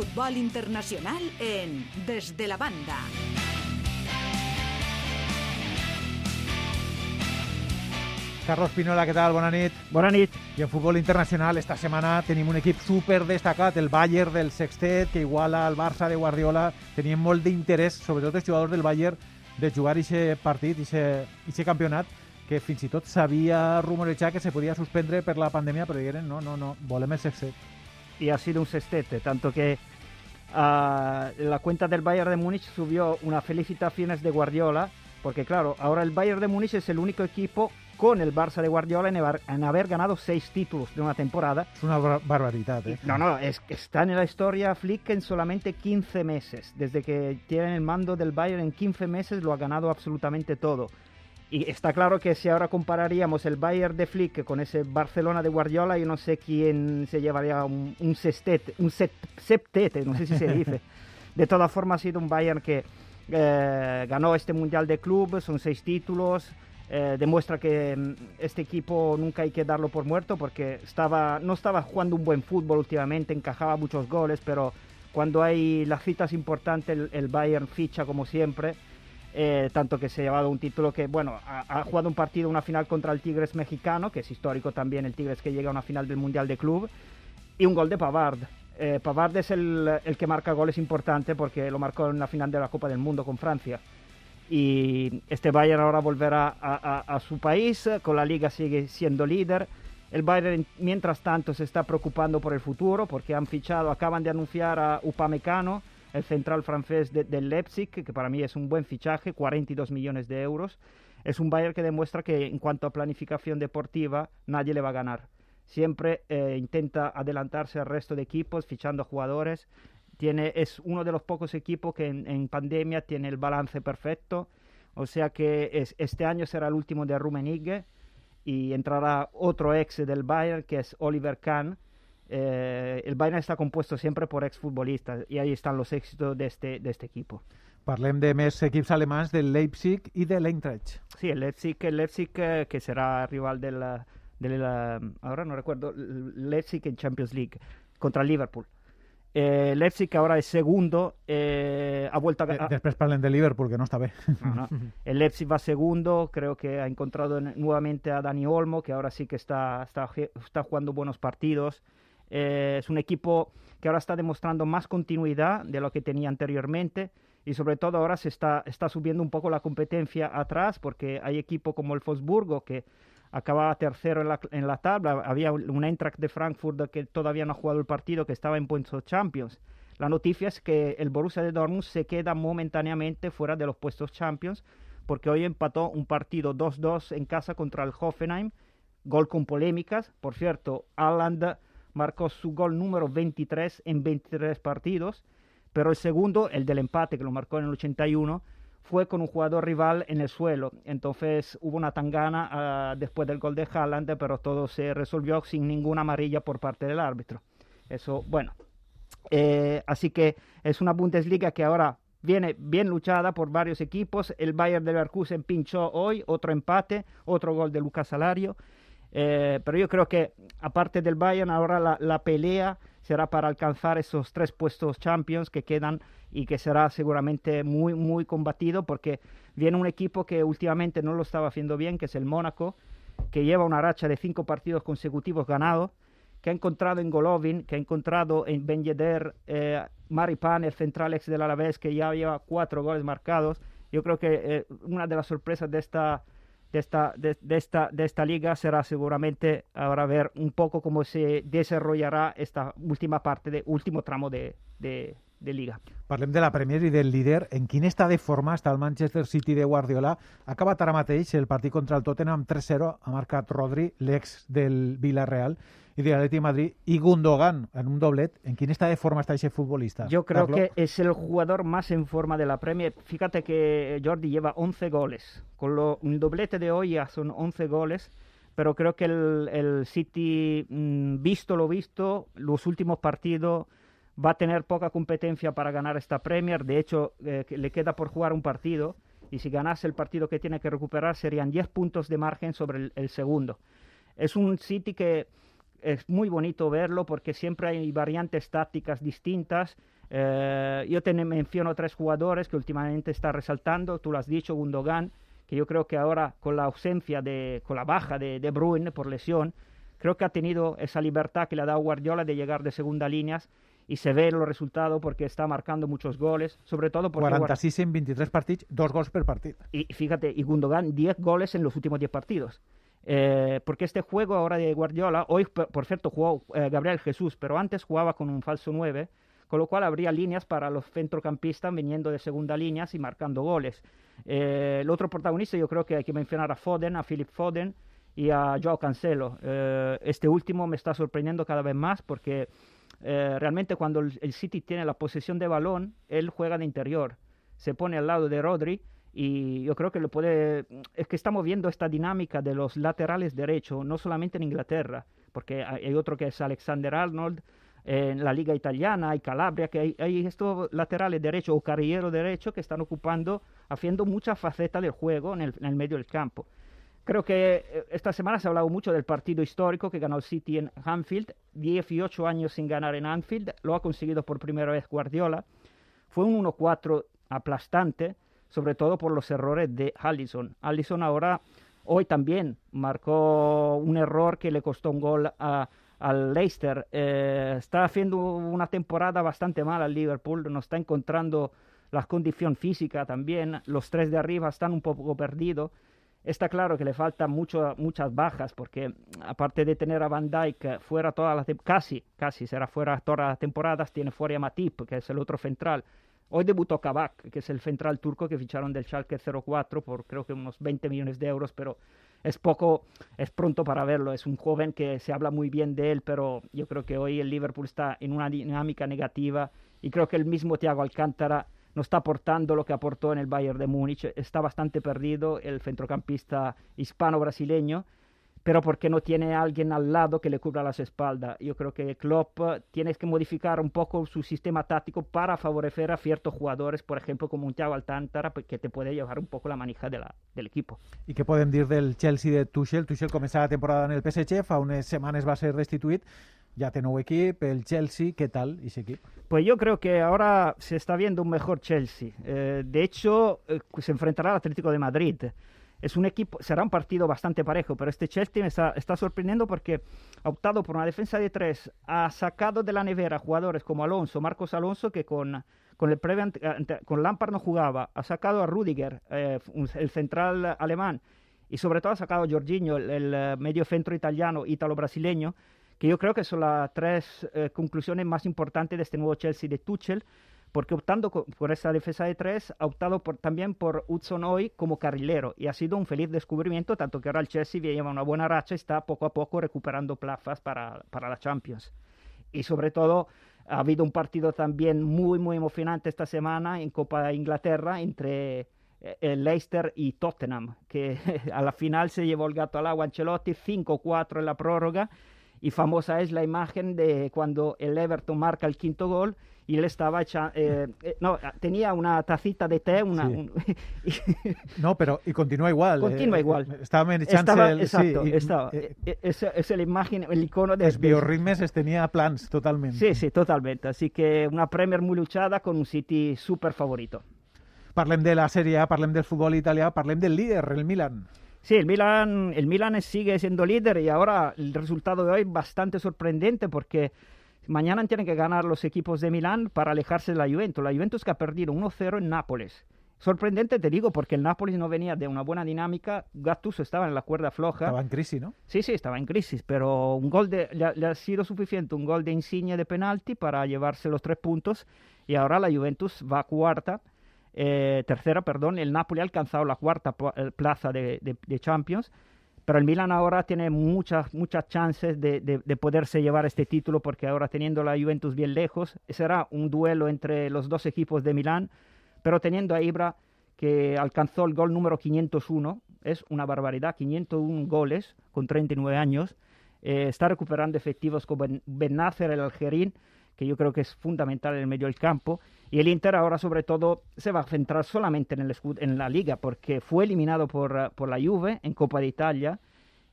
fútbol internacional en Desde la Banda. Carlos Pinola, què tal? Bona nit. Bona nit. I en futbol internacional, esta setmana tenim un equip super destacat, el Bayern del Sextet, que iguala al Barça de Guardiola. Tenien molt d'interès, sobretot els jugadors del Bayern, de jugar aquest partit, aquest campionat, que fins i tot s'havia rumorejat que se podia suspendre per la pandèmia, però digueren, no, no, no, volem el Sextet. Y ha sido un sextete, tanto que uh, la cuenta del Bayern de Múnich subió unas felicitaciones de Guardiola, porque claro, ahora el Bayern de Múnich es el único equipo con el Barça de Guardiola en haber, en haber ganado seis títulos de una temporada. Es una bar barbaridad. ¿eh? No, no, es, está en la historia Flick en solamente 15 meses. Desde que tienen el mando del Bayern en 15 meses lo ha ganado absolutamente todo. Y está claro que si ahora compararíamos el Bayern de Flick con ese Barcelona de Guardiola, yo no sé quién se llevaría un, un sextete, un set, septete, no sé si se dice. De todas formas ha sido un Bayern que eh, ganó este Mundial de Club, son seis títulos, eh, demuestra que mm, este equipo nunca hay que darlo por muerto porque estaba, no estaba jugando un buen fútbol últimamente, encajaba muchos goles, pero cuando hay las citas importantes el, el Bayern ficha como siempre. Eh, tanto que se ha llevado un título que, bueno, ha, jugado un partido, una final contra el Tigres mexicano, que es histórico también el Tigres que llega a una final del Mundial de Club, y un gol de Pavard. Eh, Pavard es el, el, que marca goles importante porque lo marcó en la final de la Copa del Mundo con Francia y este Bayern ahora volverá a, a, a, su país, con la liga sigue siendo líder. El Bayern, mientras tanto, se está preocupando por el futuro porque han fichado, acaban de anunciar a Upamecano, el central francés del de Leipzig, que para mí es un buen fichaje, 42 millones de euros. Es un Bayern que demuestra que en cuanto a planificación deportiva, nadie le va a ganar. Siempre eh, intenta adelantarse al resto de equipos, fichando jugadores tiene, es uno de los pocos equipos que en, en pandemia tiene el balance perfecto. O sea que es, este año será el último de Rummenigge y entrará otro ex del Bayern que es Oliver Kahn. Eh, el Bayern está compuesto siempre por exfutbolistas y ahí están los éxitos de este, de este equipo. Parlem de més equips alemans, del Leipzig i de l'Eintracht. Sí, el Leipzig, el Leipzig eh, que será rival del, del, ahora no recuerdo, Leipzig en Champions League contra Liverpool. Eh, Leipzig, ahora es segundo, eh, ha vuelto a ganar. Después parlen de Liverpool, que no está bien. No, no. El Leipzig va segundo, creo que ha encontrado nuevamente a Dani Olmo, que ahora sí que está, está, está jugando buenos partidos. Eh, es un equipo que ahora está demostrando más continuidad de lo que tenía anteriormente y sobre todo ahora se está, está subiendo un poco la competencia atrás porque hay equipos como el Fosburgo que acababa tercero en la, en la, tabla. Había un Eintracht de Frankfurt que todavía no ha jugado el partido, que estaba en puestos Champions. La noticia es que el Borussia de Dortmund se queda momentáneamente fuera de los puestos Champions, porque hoy empató un partido 2-2 en casa contra el Hoffenheim, gol con polémicas. Por cierto, Haaland marcó su gol número 23 en 23 partidos, pero el segundo, el del empate, que lo marcó en el 81, fue con un jugador rival en el suelo. Entonces hubo una tangana uh, después del gol de Haaland, pero todo se resolvió sin ninguna amarilla por parte del árbitro. Eso, bueno. Eh, así que es una Bundesliga que ahora viene bien luchada por varios equipos. El Bayern de Leverkusen pinchó hoy, otro empate, otro gol de Lucas Salario. Eh, pero yo creo que aparte del Bayern, ahora la, pelea será para alcanzar esos tres puestos champions que quedan y que será seguramente muy, muy combatido porque viene un equipo que últimamente no lo estaba haciendo bien, que es el Mónaco, que lleva una racha de cinco partidos consecutivos ganados, que ha encontrado en Golovin, que ha encontrado en Ben Yedder, eh, Maripan, el central ex del Alavés, que ya lleva cuatro goles marcados. Yo creo que eh, una de las sorpresas de esta de esta, de, esta, de esta liga. Será seguramente ahora ver un poco cómo se desarrollará esta última parte, de último tramo de, de, de Liga. Parlem de la Premier i del líder. En quin està de forma està el Manchester City de Guardiola? Ha acabat ara mateix el partit contra el Tottenham 3-0. Ha marcat Rodri, l'ex del Villarreal y de Atleti Madrid y Gundogan en un doblet. ¿En quién está de forma está ese futbolista? Yo creo que es el jugador más en forma de la Premier. Fíjate que Jordi lleva 11 goles. Con lo, un doblete de hoy ya son 11 goles. Pero creo que el, el City, mmm, visto lo visto, los últimos partidos va a tener poca competencia para ganar esta Premier. De hecho, eh, le queda por jugar un partido. Y si ganase el partido que tiene que recuperar, serían 10 puntos de margen sobre el, segundo. Es un City que es muy bonito verlo porque siempre hay variantes tácticas distintas. Eh, yo te menciono tres jugadores que últimamente está resaltando, tú lo has dicho, Gundogan, que yo creo que ahora con la ausencia, de, con la baja de De Bruyne por lesión, creo que ha tenido esa libertad que le ha dado Guardiola de llegar de segunda línea y se ve los resultados porque está marcando muchos goles, sobre todo porque... 46 en 23 partidos, dos goles por partido. Y fíjate, y Gundogan 10 goles en los últimos 10 partidos. Eh, porque este juego ahora de Guardiola, hoy por cierto jugó eh, Gabriel Jesús, pero antes jugaba con un falso 9, con lo cual habría líneas para los centrocampistas viniendo de segunda línea y marcando goles. Eh, el otro protagonista yo creo que hay que mencionar a Foden, a Philip Foden y a Joao Cancelo. este último me está sorprendiendo cada vez más porque realmente cuando el City tiene la posesión de balón, él juega de interior, se pone al lado de Rodri y yo creo que lo puede es que estamos viendo esta dinámica de los laterales derechos no solamente en Inglaterra porque hay otro que es Alexander Arnold en la liga italiana hay Calabria que hay, estos laterales derechos o carrilleros derechos que están ocupando haciendo muchas facetas del juego en el, en el medio del campo Creo que eh, esta semana se ha hablado mucho del partido histórico que ganó el City en Anfield, 18 años sin ganar en Anfield, lo ha conseguido por primera vez Guardiola. Fue un 1-4 aplastante, sobre todo por los errores de Allison. Allison ahora, hoy también, marcó un error que le costó un gol al Leicester. Eh, está haciendo una temporada bastante mala al Liverpool, no está encontrando la condición física también. Los tres de arriba están un poco perdidos. Está claro que le faltan mucho, muchas bajas porque aparte de tener a Van Dijk fuera toda la casi, casi será fuera todas las temporadas, tiene fuera a Matip, que es el otro central. Hoy debutó Kabak, que es el central turco que ficharon del Schalke 04 por creo que unos 20 millones de euros, pero es poco, es pronto para verlo. Es un joven que se habla muy bien de él, pero yo creo que hoy el Liverpool está en una dinámica negativa y creo que el mismo Thiago Alcántara no está aportando lo que aportó en el Bayern de Múnich. Está bastante perdido el centrocampista hispano-brasileño pero porque no tiene alguien al lado que le cubra las espaldas. Yo creo que Klopp tiene que modificar un poco su sistema táctico para favorecer a ciertos jugadores, por ejemplo, como un Thiago Alcántara, pues, que te puede llevar un poco la manija del equipo. ¿Y qué pueden decir del Chelsea de Tuchel? Tuchel comenzará la temporada en el PSG, fa unas semanas va a ser destituido. Ya tiene un equipo, el Chelsea, ¿qué tal ese equipo? Pues yo creo que ahora se está viendo un mejor Chelsea. Eh, de hecho, eh, se enfrentará al Atlético de Madrid es un equipo, será un partido bastante parejo, pero este Chelsea me está, sorprendiendo porque ha optado por una defensa de tres, ha sacado de la nevera jugadores como Alonso, Marcos Alonso, que con, con, el con Lampard no jugaba, ha sacado a Rudiger, eh, el central alemán, y sobre todo ha sacado a Jorginho, el, eh, medio centro italiano, ítalo-brasileño, que yo creo que son las tres eh, conclusiones más importantes de este nuevo Chelsea de Tuchel, porque optando por esa defensa de tres, ha optado también por Hudson hoy como carrilero y ha sido un feliz descubrimiento, tanto que ahora el Chelsea lleva una buena racha y está poco a poco recuperando plazas para, para la Champions. Y sobre todo, ha habido un partido también muy, muy emocionante esta semana en Copa de Inglaterra entre eh, Leicester y Tottenham, que a la final se llevó el gato al agua Ancelotti, 5-4 en la prórroga, y famosa es la imagen de cuando el Everton marca el quinto gol y él estaba echando, eh, eh, no, tenía una tacita de té, una... no, pero y continúa igual. Continúa eh, igual. Estaba estaba, el, exacto, sí, estaba. es, es la imagen, el icono de... Es biorritmes tenía plans totalmente. Sí, sí, totalmente. Así que una Premier muy luchada con un City súper favorito. Parlem de la Serie A, parlem del fútbol italiano, parlem del líder, el Milan. Sí, el Milan, el Milan sigue siendo líder y ahora el resultado de hoy bastante sorprendente porque Mañana tienen que ganar los equipos de Milán para alejarse de la Juventus. La Juventus que ha perdido 1-0 en Nápoles. Sorprendente te digo porque el Nápoles no venía de una buena dinámica, Gattuso estaba en la cuerda floja. Estaba en crisis, ¿no? Sí, sí, estaba en crisis, pero un gol de, le, ha sido suficiente, un gol de insignia de penalti para llevarse los tres puntos y ahora la Juventus va a cuarta, eh, tercera, perdón, el Napoli ha alcanzado la cuarta eh, plaza de Champions pero el Milan ahora tiene muchas, muchas chances de, de, poderse llevar este título porque ahora teniendo la Juventus bien lejos, será un duelo entre los dos equipos de Milán, pero teniendo a Ibra que alcanzó el gol número 501, es una barbaridad, 501 goles con 39 años, eh, está recuperando efectivos como Benacer, el algerín, que yo creo que es fundamental en el medio del campo, y el Inter ahora sobre todo se va a centrar solamente en, el, en la liga porque fue eliminado por, por la Juve en Copa de Italia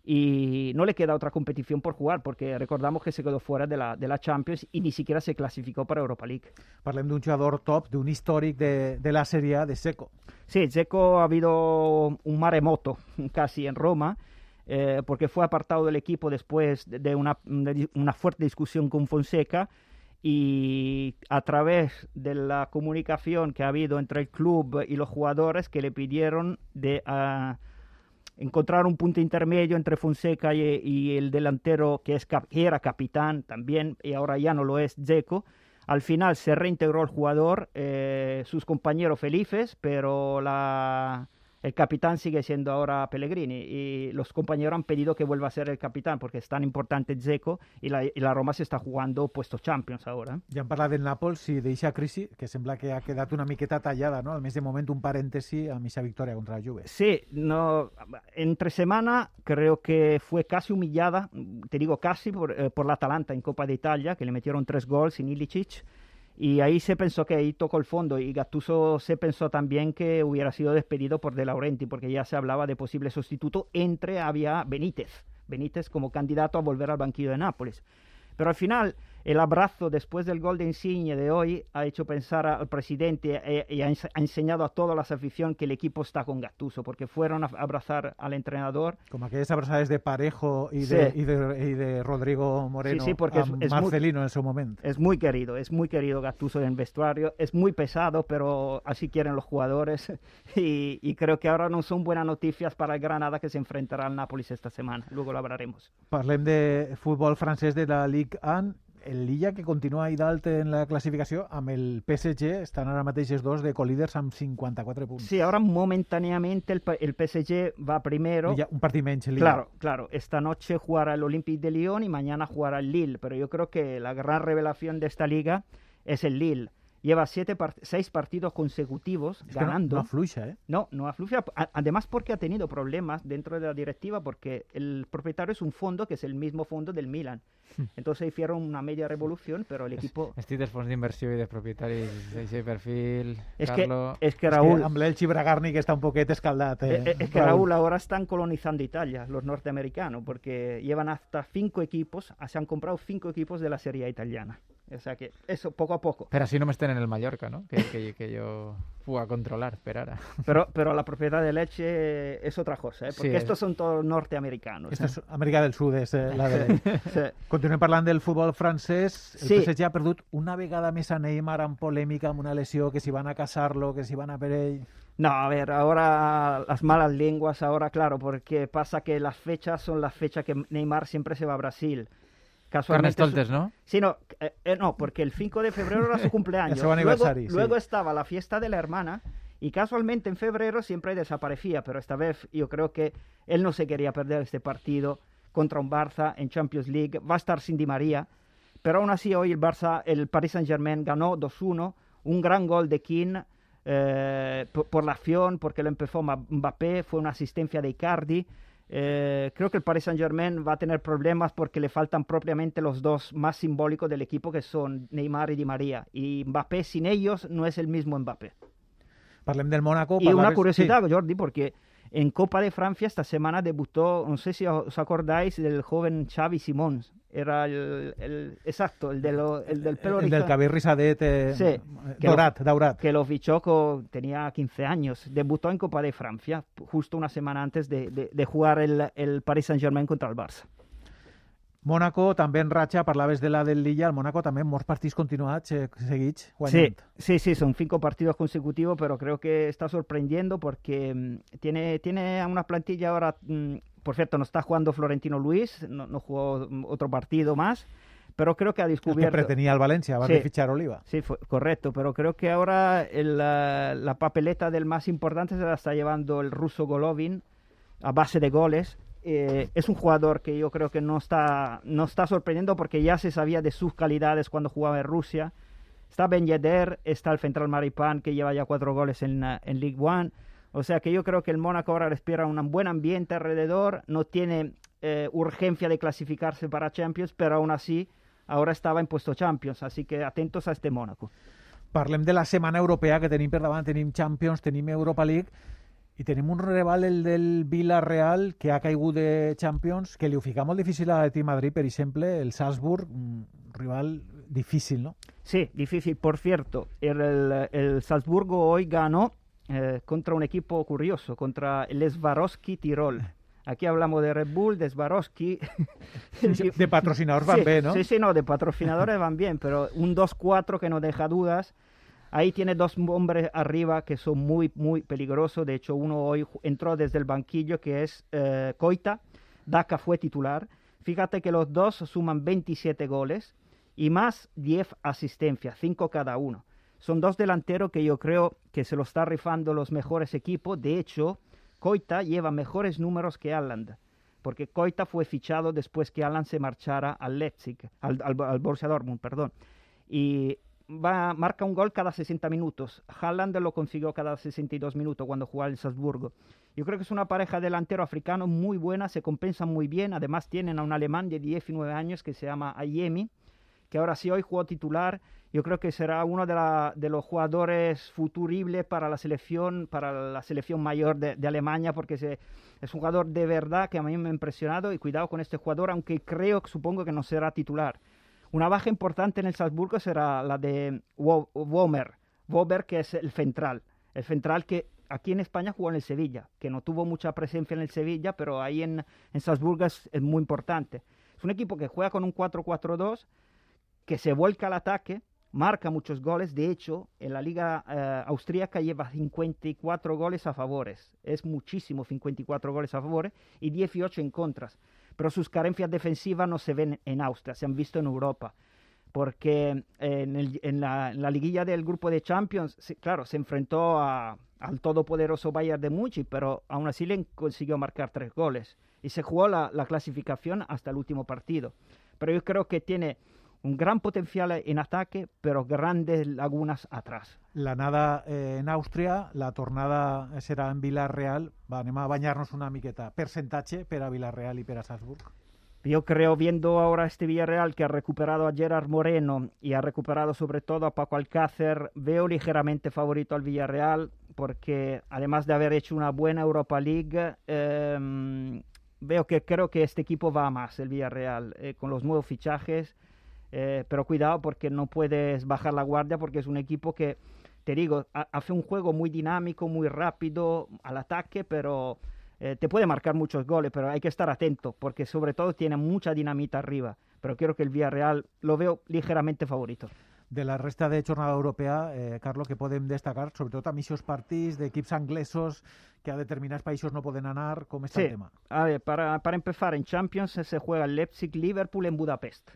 y no le queda otra competición por jugar porque recordamos que se quedó fuera de la, de la Champions y ni siquiera se clasificó para Europa League. Parlem d'un jugador top, d'un històric de, de la Serie A, de Seco. Sí, Seco ha habido un maremoto casi en Roma. Eh, porque fue apartado del equipo después de una, de una fuerte discusión con Fonseca y a través de la comunicación que ha habido entre el club y los jugadores que le pidieron de uh, encontrar un punto intermedio entre Fonseca y, el delantero que, era capitán también y ahora ya no lo es, Zeco. Al final se reintegró el jugador, eh, sus compañeros felices, pero la, el capitán sigue siendo ahora Pellegrini y los compañeros han pedido que vuelva a ser el capitán porque es tan importante Zeco y la, y la Roma se está jugando puestos Champions ahora. Ja hem parlat del Nàpols i d'eixa crisi, que sembla que ha quedat una miqueta tallada, no? Al més de moment un parèntesi amb aquesta victòria contra la Juve. Sí, no, entre semana creo que fue casi humillada, te digo casi, por, eh, por la Atalanta en Copa de Italia, que le metieron tres goles sin Ilicic. Y ahí se pensó que ahí tocó el fondo y Gattuso se pensó también que hubiera sido despedido por De Laurenti porque ya se hablaba de posible sustituto entre había Benítez, Benítez como candidato a volver al banquillo de Nápoles. Pero al final el abrazo después del gol de Insigne de hoy ha hecho pensar al presidente eh, y ha, ha, enseñado a toda la afición que el equipo está con Gattuso, porque fueron a abrazar al entrenador. Como aquellas abrazadas de Parejo y de, y de, y de Rodrigo Moreno sí, sí, porque es, es Marcelino muy, en su momento. Es muy querido, es muy querido Gattuso en el vestuario, es muy pesado, pero así quieren los jugadores y, y creo que ahora no son buenas noticias para el Granada que se enfrentará al Nápoles esta semana. Luego lo hablaremos. Parlem de fútbol francés de la Ligue 1 el Lilla, que continua ahí dalt en la classificació, amb el PSG, estan ara mateix els dos de colíders amb 54 punts. Sí, ahora momentáneamente el, el PSG va primero. Lilla, un partit menys, el Lilla. Claro, claro. Esta noche jugará el Olympique de Lyon y mañana jugará el Lille, pero yo creo que la gran revelación de esta liga es el Lille. Lleva siete part seis partidos consecutivos es ganando. Que no, no, afluja, ¿eh? No, no afluja. Además porque ha tenido problemas dentro de la directiva porque el propietario es un fondo que es el mismo fondo del Milan. Entonces hicieron una media revolución, pero el equipo... Estic dels fons d'inversió i de propietaris d'aquest perfil, es Carlo... Que, es que Raúl... Es que amb l'Elchi Bragarni que está un poquet escaldat. Eh, es, es que Raúl ahora están colonizando Italia, los norteamericanos, porque llevan hasta cinco equipos, se han comprado cinco equipos de la Serie A italiana. O sea que eso poco a poco. Pero así no me estén en el Mallorca, ¿no? Que, que, que yo fui a controlar, pero ahora. Pero, pero la propiedad de leche es otra cosa, ¿eh? porque Sí, estos es- son todos norteamericanos. Esto ¿eh? és Amèrica del Sud, és eh, la de... Sí. Continuem parlant del futbol francès. El Sí. PSG ha perdut una vegada més a Neymar amb polèmica, amb una lesió, que si van a casar-lo, que si van a per ell... No, a ver, ahora las malas lenguas, ahora claro, porque pasa que las fechas son las fechas que Neymar siempre se va a Brasil. Casualmente. su- Carnestoltes, ¿no? Sí, no, eh, eh, no, porque el 5 de febrero era su cumpleaños. Su luego aniversario, sí. luego estaba la fiesta de la hermana y casualmente en febrero siempre desaparecía, pero esta vez yo creo que él no se quería perder este partido contra un Barça en Champions League. Va a estar sin Di María, pero aún así hoy el Barça, el Paris Saint-Germain ganó 2-1, un gran gol de King eh, por, por la acción, porque lo empezó Mbappé, fue una asistencia de Icardi. Eh, creo que el Paris Saint-Germain va a tener problemas porque le faltan propiamente los dos más simbólicos del equipo, que son Neymar y Di María. Y Mbappé sin ellos no es el mismo Mbappé. Parlem del Mónaco. Y una curiosidad, Jordi, porque en Copa de Francia esta semana debutó, no sé si os acordáis, del joven Xavi Simons. Era el, el- exacto, el, de lo- el del pelo el del riza- cabell risadet, eh, Sí, que lo- daurat, daurat. que lo fichó con- tenía 15 años. Debutó en Copa de Francia, justo una semana antes de, de- de jugar el, el Paris Saint-Germain contra el Barça. Mónaco també en ratxa, parlaves de la del Lilla, el Mónaco també molts partits continuats eh, seguits Sí, guanyant. sí, sí, son cinco partidos consecutivos, pero creo que está sorprendiendo porque mm, tiene, tiene una plantilla ahora, mm, por cierto, no está jugando Florentino Luis, no, no jugó mm, otro partido más, pero creo que ha El que descubierto... pretenia el València, abans Sí. de fitxar Oliva. Sí, fue, correcto, pero creo que ahora el, la, la papeleta del más importante se la está llevando el ruso Golovin a base de goles. Eh, es un jugador que yo creo que no está, no está sorprendiendo porque ya se sabía de sus calidades cuando jugaba en Rusia. Está Ben Yedder, está el central Maripan que lleva ya cuatro goles en, en League One. O sea que yo creo que el Mónaco ahora respira un buen ambiente alrededor, no tiene eh, urgencia de clasificarse para Champions, pero aún así ahora estaba en puesto Champions, así que atentos a este Mónaco. Parlem de la setmana europea que tenim per davant, Champions, tenim Europa League, I tenim un rival, el del Villarreal, que ha caigut de Champions, que li ho fica molt difícil a l'Atleti Madrid, per exemple, el Salzburg, un rival difícil, ¿no? Sí, difícil. Por cierto, el, el, Salzburgo hoy ganó eh, contra un equipo curioso, contra el Swarovski Tirol. Aquí hablamos de Red Bull, de Swarovski. De patrocinadores van sí, bien, ¿no? Sí, sí, no, de patrocinadores van bien, pero un 2-4 que no deja dudas. Ahí tiene dos hombres arriba que son muy, muy peligrosos. De hecho, uno hoy entró desde el banquillo, que es eh, Coita. Daka fue titular. Fíjate que los dos suman 27 goles y más 10 asistencias, 5 cada uno. Son dos delanteros que yo creo que se lo está rifando los mejores equipos. De hecho, Coita lleva mejores números que Haaland, porque Coita fue fichado después que Haaland se marchara al Leipzig, al, al, al Borussia Dortmund, perdón. Y va, marca un gol cada 60 minutos. Haaland lo consiguió cada 62 minutos cuando jugaba en Salzburgo. Yo creo que es una pareja delantero africano muy buena, se compensan muy bien. Además tienen a un alemán de 19 años que se llama Ayemi, que ahora sí hoy jugó titular. Yo creo que será uno de, los jugadores futuribles para la selección, para la selección mayor de, Alemania, porque es un jugador de verdad que a mí me ha impresionado. Y cuidado con este jugador, aunque creo, supongo que no será titular. Una baja importante en el Salzburgo será la de Wo- Womer, Womer que es el central, el central que aquí en España jugó en el Sevilla, que no tuvo mucha presencia en el Sevilla, pero ahí en, en Salzburgo es, es muy importante. Es un equipo que juega con un 4-4-2, que se vuelca al ataque, marca muchos goles. De hecho, en la liga eh, austríaca lleva 54 goles a favores. Es muchísimo, 54 goles a favores y 18 en contras. Pero sus carencias defensivas no se ven en Austria, se han visto en Europa. Porque en, la, liguilla del grupo de Champions, sí, claro, se enfrentó a- al todopoderoso Bayern de Múnich, pero aún así le consiguió marcar tres goles. Y se jugó la clasificación hasta el último partido. Pero yo creo que tiene un gran potencial en ataque, pero grandes lagunas atrás. La nada eh, en Àustria, la tornada serà en Villarreal. Anem a banyar-nos una miqueta. Percentatge per a Villarreal i per a Salzburg. Yo creo, viendo ahora este Villarreal que ha recuperado a Gerard Moreno y ha recuperado sobre todo a Paco Alcácer, veo ligeramente favorito al Villarreal porque además de haber hecho una buena Europa League, eh, veo que creo que este equipo va a más, el Villarreal, eh, con los nuevos fichajes. Eh, pero cuidado porque no puedes bajar la guardia porque es un equipo que, te digo, ha- hace un juego muy dinámico, muy rápido al ataque, pero eh, te puede marcar muchos goles, pero hay que estar atento porque sobre todo tiene mucha dinamita arriba. Pero creo que el Villarreal lo veo ligeramente favorito. De la resta de jornada europea, eh, Carlos, que podem destacar, sobretot a missions partits d'equips anglesos que a determinats països no poden anar, com està Sí. el tema? A ver, para, para empezar, en Champions se juega el Leipzig-Liverpool en Budapest.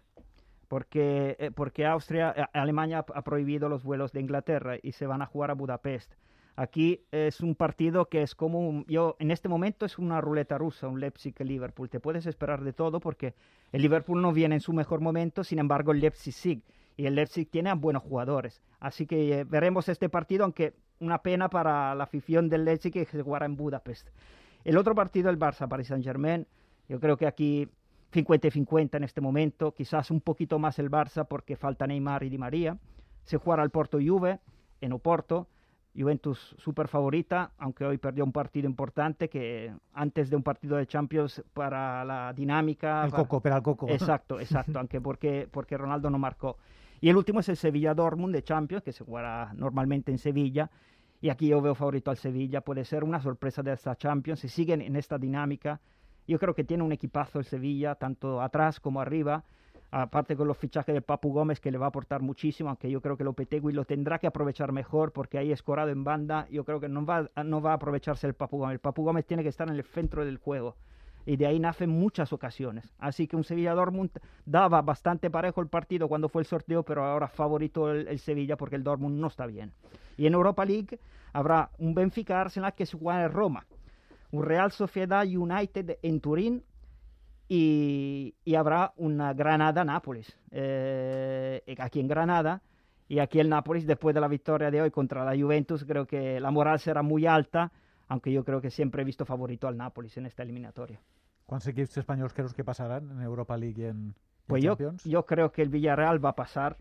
Porque, eh, porque Austria, eh, Alemania ha- prohibido los vuelos de Inglaterra y se van a jugar a Budapest. Aquí es un partido que es como, un- yo en este momento es una ruleta rusa, un Leipzig-Liverpool. Te puedes esperar de todo porque el Liverpool no viene en su mejor momento, sin embargo el Leipzig sí. Y el Leipzig tiene a buenos jugadores. Así que eh, veremos este partido, aunque una pena para la afición del Leipzig que se jugará en Budapest. El otro partido, el Barça Paris Saint Germain, yo creo que aquí 50 y 50 en este momento, quizás un poquito más el Barça porque falta Neymar y Di María. Se jugará el Porto Juve en Oporto, Juventus super favorita, aunque hoy perdió un partido importante que antes de un partido de Champions para la dinámica. El para- coco, per al coco. Exacto, exacto, aunque porque, porque Ronaldo no marcó. Y el último es el Sevilla Dortmund de Champions, que se jugará normalmente en Sevilla. Y aquí yo veo favorito al Sevilla, puede ser una sorpresa de esta Champions. Si siguen en esta dinámica, yo creo que tiene un equipazo el Sevilla, tanto atrás como arriba. Aparte con los fichajes de Papu Gómez, que le va a aportar muchísimo, aunque yo creo que Lopetegui lo tendrá que aprovechar mejor, porque ahí escorado en banda, yo creo que no va, no va a aprovecharse el Papu Gómez. El Papu Gómez tiene que estar en el centro del juego y de ahí nacen muchas ocasiones. Así que un Sevilla Dortmund daba bastante parejo el partido cuando fue el sorteo, pero ahora favorito el, Sevilla porque el Dortmund no está bien. Y en Europa League habrá un Benfica Arsenal que se juega en Roma, un Real Sociedad United en Turín y, y habrá una Granada Nápoles eh, aquí en Granada. Y aquí el Nápoles, después de la victoria de hoy contra la Juventus, creo que la moral será muy alta, aunque yo creo que siempre he visto favorito al Nápoles en esta eliminatoria. Quants equips espanyols creus que passaran en Europa League i en, i en Pues yo, Champions? yo creo que el Villarreal va a pasar.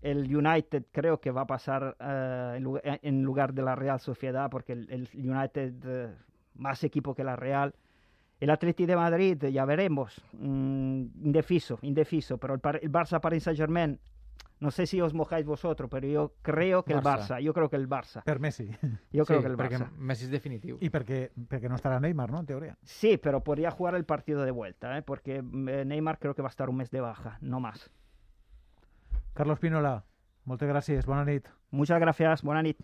el United creo que va a pasar eh, en, lugar, en, lugar, de la Real Sociedad porque el, el United eh, más equipo que la Real. El Atleti de Madrid, ya veremos, mm, indeciso, indeciso, pero el, el Barça Paris Saint Germain, no sé si os mojáis vosotros, pero yo creo que Barça. el Barça, yo creo que el Barça. Per Messi. Yo creo Sí, que el Barça. Messi és definitiu. I perquè, perquè no estarà Neymar, no?, en teoria. Sí, pero podría jugar el partido de vuelta, ¿eh? porque eh, Neymar creo que va a estar un mes de baja, no más. Carlos Pinola, moltes gràcies, bona nit. Muchas gracias, buena nit.